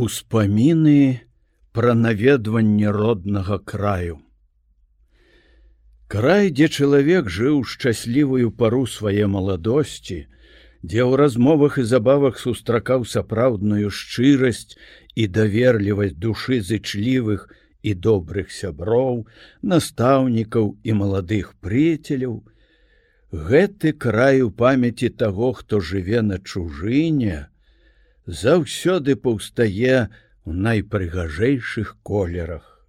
Успаміны пра наведванне роднага краю. Край, дзе чалавек жыў шчаслівую пару свае маладосці, дзе ў размовах і забавах сустракаў сапраўдную шчырасць і даверлівасць душы зычлівых і добрых сяброў, настаўнікаў і маладых прыцеляў, гэты край у памяці таго, хто жыве на чужыне, заўсёды паўстае у найпрыгажэйшых колерах.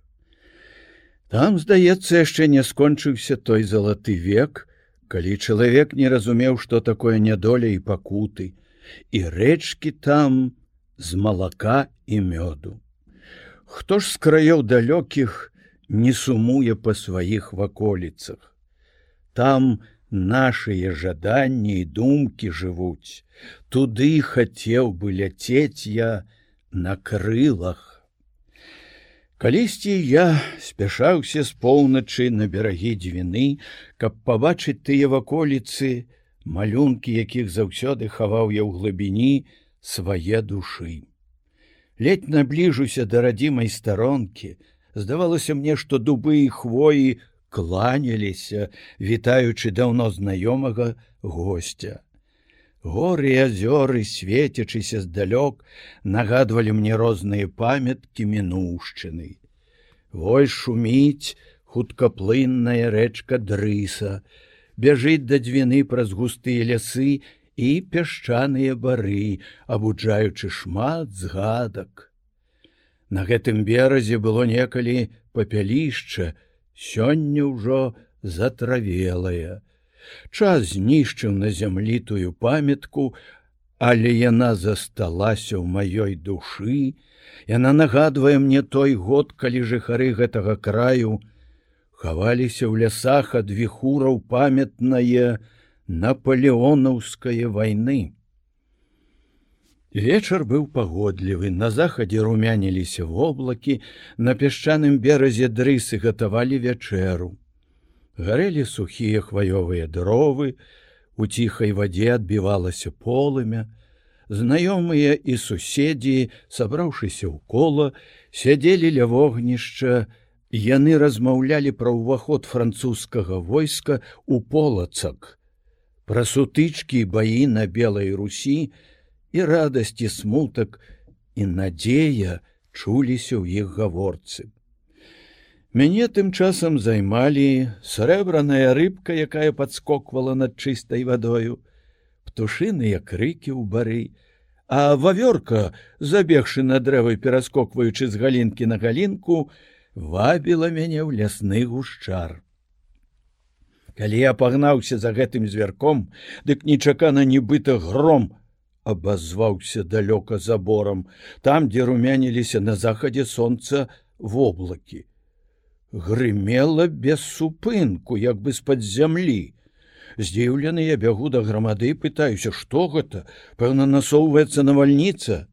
Там, здаецца, яшчэ не скончыўся той залаты век, калі чалавек не разумеў, што такое нядоля і пакуты, і рэчкі там з малака і мёду. Хто ж з краёў далёкіх не сумуе па сваіх ваколіцах. Там, нашыя жаданні і думкі жывуць. Туды хацеў бы ляцець я на крылах. Калісьці я спяшаўся з поўначы на берагі дзвіны, каб пабачыць тыя ваколіцы, малюнкі, якіх заўсёды хаваў я ў глыбіні свае душы. Ледь набліжуся да радзімай старонкі, здавалася мне, што дубы і хвоі кланяліся, вітаючы даўно знаёмага гостя. Горы азёры, свецячыся здалёк, нагадвалі мне розныя памяткі мінуўшчыны. Вой шуміць хуткаплынная рэчка дрыса, бяжыць да дзвіны праз густыя лясы і пясчаныя бары, абуджаючы шмат згадак. На гэтым беразе было некалі папялішча, сёння ўжо затравелая. Час знішчыў на зямлі тую памятку, але яна засталася ў маёй душы. Яна нагадвае мне той год, калі жыхары гэтага краю хаваліся ў лясах ад віхураў памятнае наполеонаўскае вайны. Вечар быў пагодлівы, на захадзе румяніліся воблакі, на пясчаным беразе дрысы гатавалі вячэру. Гарэлі сухія хваёвыя дровы, у ціхай вадзе адбівалася полымя. Знаёмыя і суседзі, сабраўшыся ў кола, сядзелі ля вогнішча, яны размаўлялі пра ўваход французскага войска ў полацак. Пра сутычкі баі на белай русі, і радасці смутак і надзея чуліся ў іх гаворцы. Мяне тым часам займалі срэбраная рыбка, якая падскоквала над чыстай вадою, птушыныя крыкі ў бары, а вавёрка, забегшы на дрэвы, пераскокваючы з галінкі на галінку, вабіла мяне ў лясны гушчар. Калі я пагнаўся за гэтым звярком, дык нечакана нібыта гром абазваўся далёка заборам, там, дзе румяніліся на захадзе сонца воблакі. Грымела без супынку, як бы з-пад зямлі. Здзіўлены я бягу да грамады, пытаюся, што гэта, пэўна насоўваецца навальніца.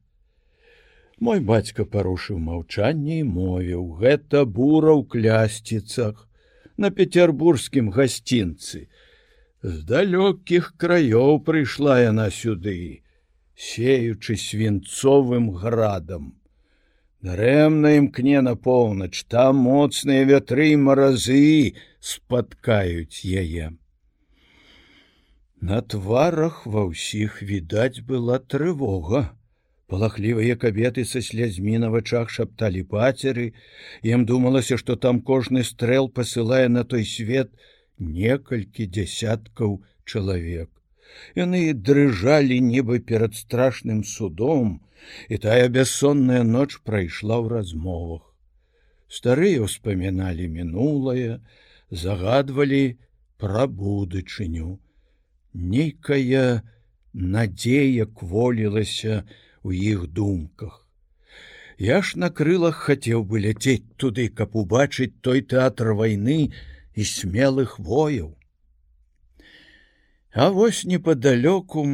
Мой бацька парушыў маўчанне і мовіў: гэта бура ў клясціцах на петербургскім гасцінцы. З далёкіх краёў прыйшла яна сюды сеючы свінцовым градам. Дарэмна імкне на поўнач, там моцныя вятры і маразы спаткаюць яе. На тварах ва ўсіх відаць была трывога. Палахлівыя кабеты са слязьмі на вачах шапталі пацеры, ім думалася, што там кожны стрэл пасылае на той свет некалькі дзясяткаў чалавек. Яны дрыжалі нібы перад страшным судом, і тая бяссонная ноч прайшла ў размовах. Старыя ўспаміналі мінулае, загадвалі пра будучыню. Нейкая надзея кволілася ў іх думках. Я ж на крылах хацеў бы ляцець туды, каб убачыць той тэатр вайны і смелых вояў. А вось непадалёку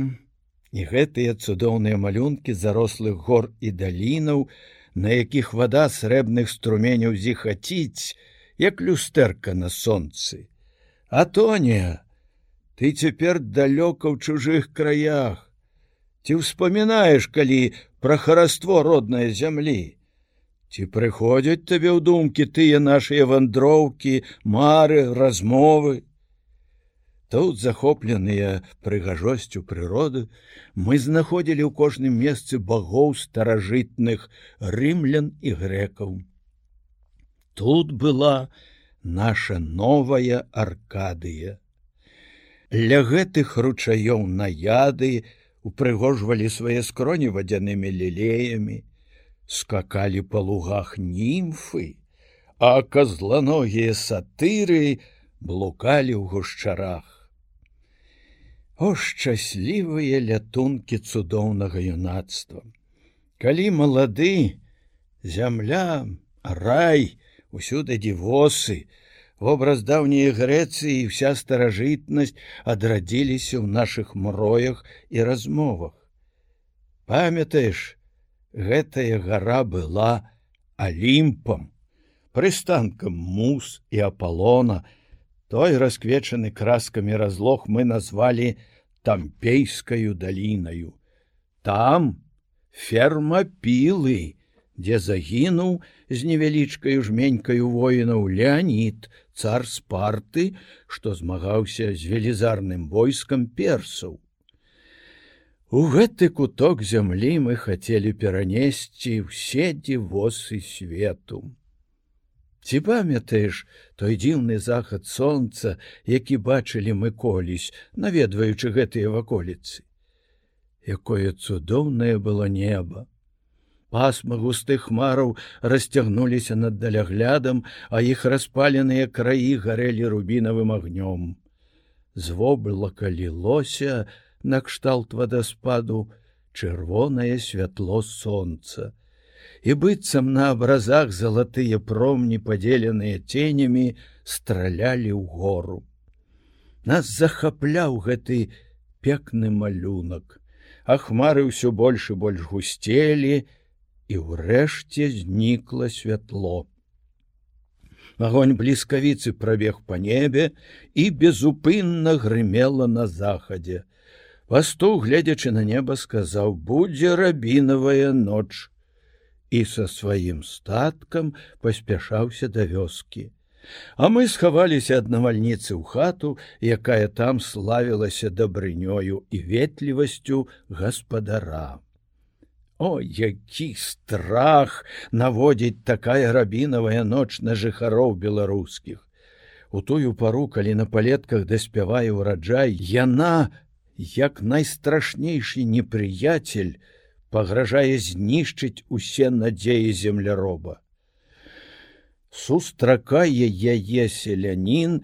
і гэтыя цудоўныя малюнкі зарослых гор і далінаў, на якіх вада срэбных струменяў зіхаціць, як люстэрка на сонцы. А тоня, ты цяпер далёка ў чужых краях. Ці ўспамінаеш, калі пра хараство роднай зямлі. Ці прыходзяць табе ў думкі тыя нашыя вандроўкі, мары, размовы. Тут захопленыя прыгажосцю прыроды, мы знаходзілі ў кожным месцы багоў старажытных рымлян і грэкаў. Тут была наша новая аркадыя. Ля гэтых ручаёў наяды упрыгожвалі свае скроні вадзянымі лілеямі, скакалі па лугах німфы, а казланогія сатыры блукалі ў гушчарах. О шчаслівыя лятункі цудоўнага юнацтва. Калі малады, зямля, рай, усюды дзівосы, Вобраз даўняй Грэцыі і вся старажытнасць адрадзіліся ў нашых мроях і размовах. Памятаеш, гэтая гара была алімпам, прыстанкам мус і апалона, той расквечаны краскамі разлог мы назвалі тампейскаю далінаю. Там ферма пілы, дзе загінуў з невялічкаю жменькаю воінаў Леонид, цар спарты, што змагаўся з велізарным войскам персаў. У гэты куток зямлі мы хацелі перанесці ўсе дзівосы свету. Ці памятаеш той дзіўны захад сонца, які бачылі мы колісь, наведваючы гэтыя ваколіцы. Якое цудоўнае было неба! Пасма густых хмараў расцягнуліся над даляглядам, а іх распаленыя краі гарэлі рубінавым агнём. Звоблака лілося накшталт вадаспаду чырвонае святло сонца. І быццам на абразах залатыя промні, падзеленыя ценямі, стралялі ў гору. Нас захапляў гэты пекны малюнак, а хмары ўсё больш і больш гусцелі, і ўрэшце знікла святло. Агонь бліскавіцы прабег па небе і безупынна грымела на захадзе. Пастух, гледзячы на неба, сказаў: будзе рабінавая ноч і са сваім статкам паспяшаўся да вёскі. А мы схаваліся ад навальніцы ў хату, якая там славілася дабрынёю і ветлівасцю гаспадара. О, які страх наводзіць такая рабінавая ноч на жыхароў беларускіх. У тую пару, калі на палетках даспявае ўраджай, яна, як найстрашнейшы непрыяцель, пагражае знішчыць усе надзеі земляроба. Сустракае яе селянін,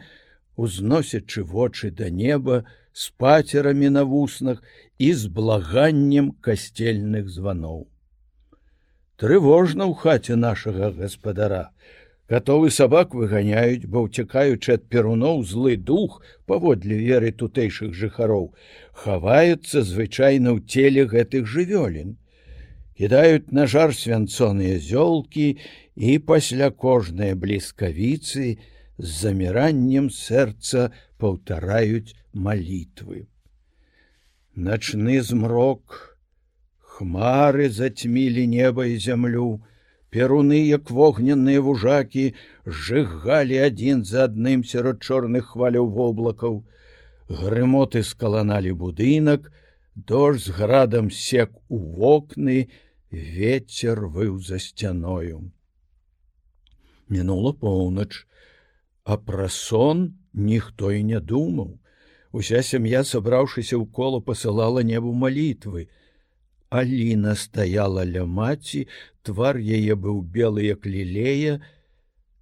узносячы вочы да неба, з пацерамі на вуснах і з благаннем касцельных званоў. Трывожна ў хаце нашага гаспадара. Гатовы сабак выганяюць, бо ўцякаючы ад перуноў злы дух паводле веры тутэйшых жыхароў, хаваюцца звычайна ў целе гэтых жывёлін. Кідаюць на жар свянцоныя зёлкі і пасля кожнай бліскавіцы з заміраннем сэрца паўтараюць малітвы начны змрок хмары зацьмілі неба і зямлю перуны як вогненныя вужакі сжыгалі адзін за адным сярод чорных хваляў воблакаў грымоты скаланалі будынак дождж з градам сек у вокны ветер выў за сцяною мінула поўнач. А пра сон ніхто і не думаў. Уся сям'я, сабраўшыся ў кола пасылала небу малітвы. Аліна стаяла ля маці, твар яе быў белы як лілея,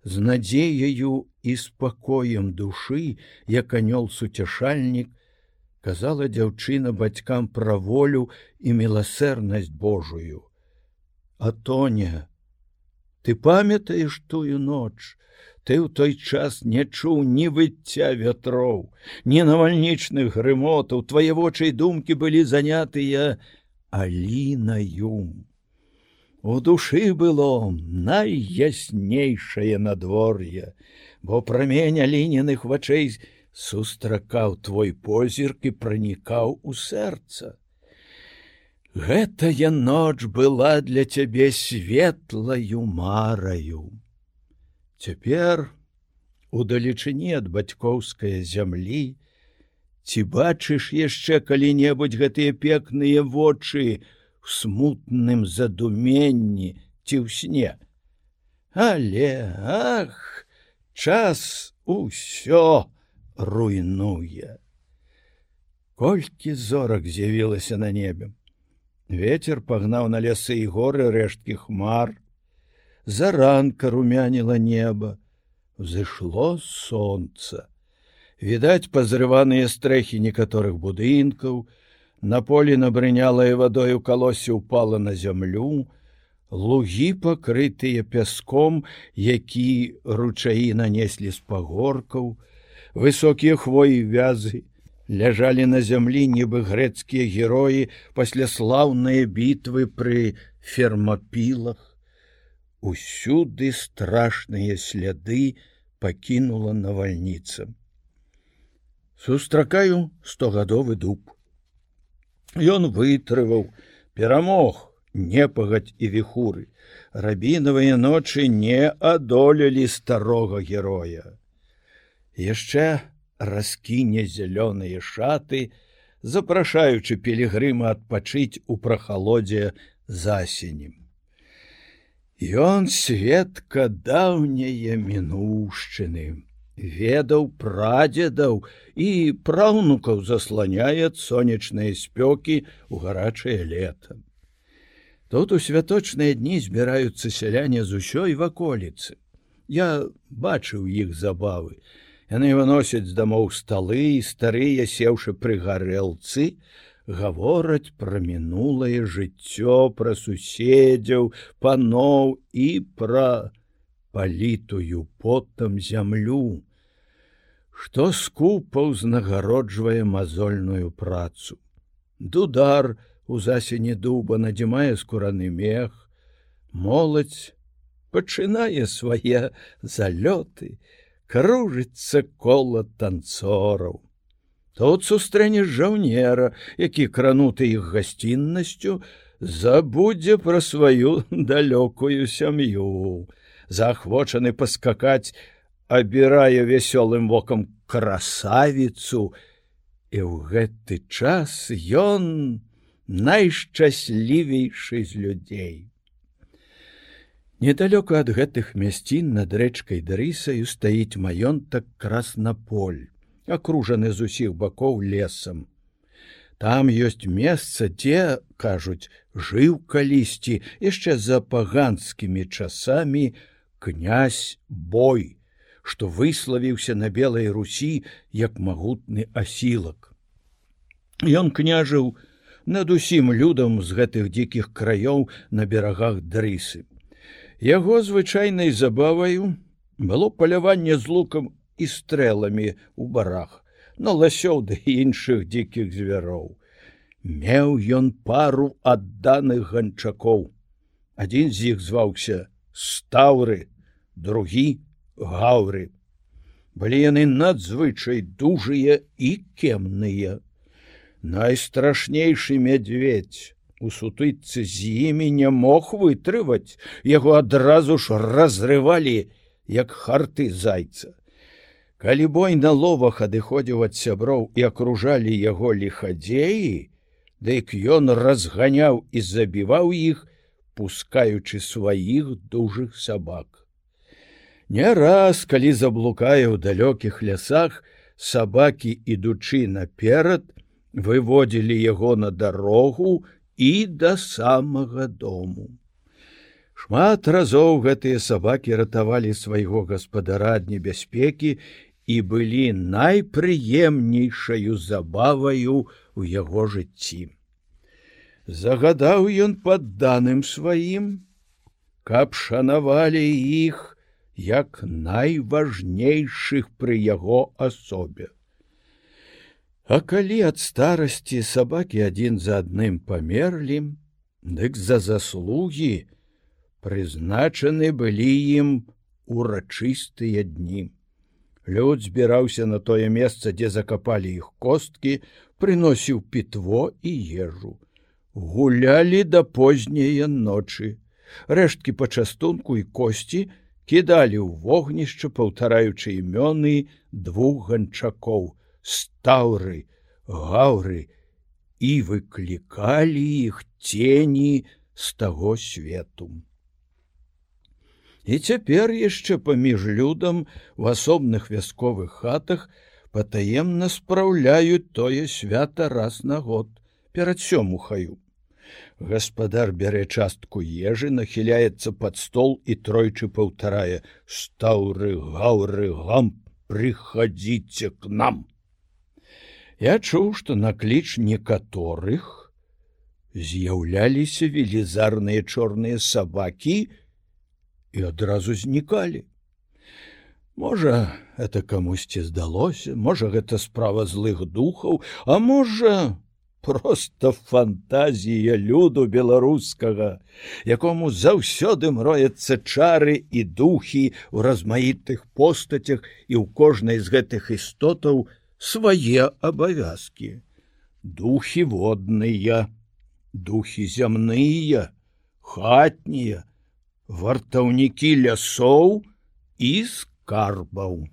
з надзеяю і спакоем душы, як анёл суцяшальнік, казала дзяўчына бацькам пра волю і міласэрнасць Божую. А тоня, ты памятаеш тую ноч, ты ў той час не чуў ні выцця вятроў, ні навальнічных грымотаў, твае вочы і думкі былі занятыя алінаюм. У душы было найяснейшае надвор'е, бо прамень аліненых вачэй сустракаў твой позірк і пранікаў у сэрца. Гэтая ноч была для цябе светлаю мараю. Цяпер у далечыні ад бацькоўскай зямлі, ці бачыш яшчэ калі-небудзь гэтыя пекныя вочы в смутным задуменні ці ў сне. Але ах, час усё руйнуе. Колькі зорак з'явілася на небе. Вецер пагнаў на лясы і горы рэшткі хмар. Заранка румяніла неба, Взышло солнце. Відаць пазрываныя стрэхі некаторых будынкаў, На полі набрынялая вадою калосе упала на зямлю, лугі пакрытыя пяском, які ручаі нанеслі з пагоркаў, высокія хвоі вязы, ляжалі на зямлі нібы грэцкія героі пасля слаўныя бітвы пры фермапілах. Усюды страшныя сляды пакінула навальніца. Сустракаю стогадовы дуб. Ён вытрываў, перамог, непагадь і віхуры. Рабінавыя ночы не адолелі старога героя. Яшчэ раскіне зялёныя шаты, запрашаючы пілігрыма адпачыць у прахалодзе засенем. Ён светка даўняе мінушчыны, ведаў прадзедаў і праўнукаў засланяе сонечныя спёкі ў гарачае лета. Тут у святочныя дні збіраюцца сяляне з усёй ваколіцы. Я бачыў іх забавы, Яны выносяць з дамоў сталы і старыя сеўшы пры гарэлцы, гавораць пра мінулае жыццё, пра суседзяў, паноў і пра палітую потам зямлю. Што скупа ўзнагароджвае мазольную працу. Дудар у засені дуба надзімае скураны мех, моладзь пачынае свае залёты, кружыцца кола танцораў. Тут сустрэнеш жаўнера, які крануты іх гасціннасцю, забудзе пра сваю далёкую сям'ю. Заахвочаны паскакаць, абірае вясёлым вокам красавіцу, і ў гэты час ён найшчаслівейшы з людзей. Недалёку ад гэтых мясцін над рэчкай дрысаю стаіць маёнтак краснаполь, акружаны з усіх бакоў лесам. Там ёсць месца, дзе, кажуць, жыў калісьці яшчэ за паганскімі часамі князь бой, што выславіўся на белай русі як магутны асілак. Ён княжыў над усім людам з гэтых дзікіх краёў на берагах дрысы. Яго звычайнай забаваю было паляванне з лукам і стрэламі ў барах, на ласёў да іншых дзікіх звяроў. Меў ён пару адданых ганчакоў. Адзін з іх зваўся стаўры, другі гаўры. Былі яны надзвычай дужыя і кемныя. Найстрашнейшы мядзведь у сутыцы з імі не мог вытрываць яго адразу ж разрывалі як харты зайца калі бой на ловах адыходзіў ад сяброў і акружалі яго лихадзеі дык ён разганяў і забіваў іх пускаючы сваіх дужых сабак не раз калі заблукае ў далёкіх лясах сабакі ідучы наперад выводзілі яго на дарогу і да самага дому. Шмат разоў гэтыя сабакі ратавалі свайго гаспадара ад небяспекі і былі найпрыемнейшаю забаваю ў яго жыцці. Загадаў ён падданым сваім, каб шанавалі іх як найважнейшых пры яго асобе. А калі ад старасці сабакі адзін за адным памерлі, дык за заслугі прызначаны былі ім урачыстыя дні. Люд збіраўся на тое месца, дзе закапалі іх косткі, прыносіў пітво і ежу. гулялі да позняе ночы. Рэшткі пачастунку і косці кідалі ў вогнішча, паўтараючы імёны двух ганчакоў, стаўры, гаўры і выклікалі іх цені з таго свету. І цяпер яшчэ паміж людам у асобных вясковых хатах патаемна спраўляюць тое свята раз на год перад сёмухаю. Гаспадар бярэ частку ежы, нахіляецца пад стол і тройчы паўтарае: стаўры, гаўры, гам, прыходзіце к нам. Я чуў, што на кліч некаторых з'яўляліся велізарныя чорныя сабакі і адразу знікалі. Можа, это камусьці здалося, можа, гэта справа злых духаў, а можа, просто фантазія люду беларускага, якому заўсёды мроецца чары і духі ў размаітых постацях і ў кожнай з гэтых істотаў свае абавязкі. Духі водныя, духі зямныя, хатнія, вартаўнікі лясоў і скарбаў.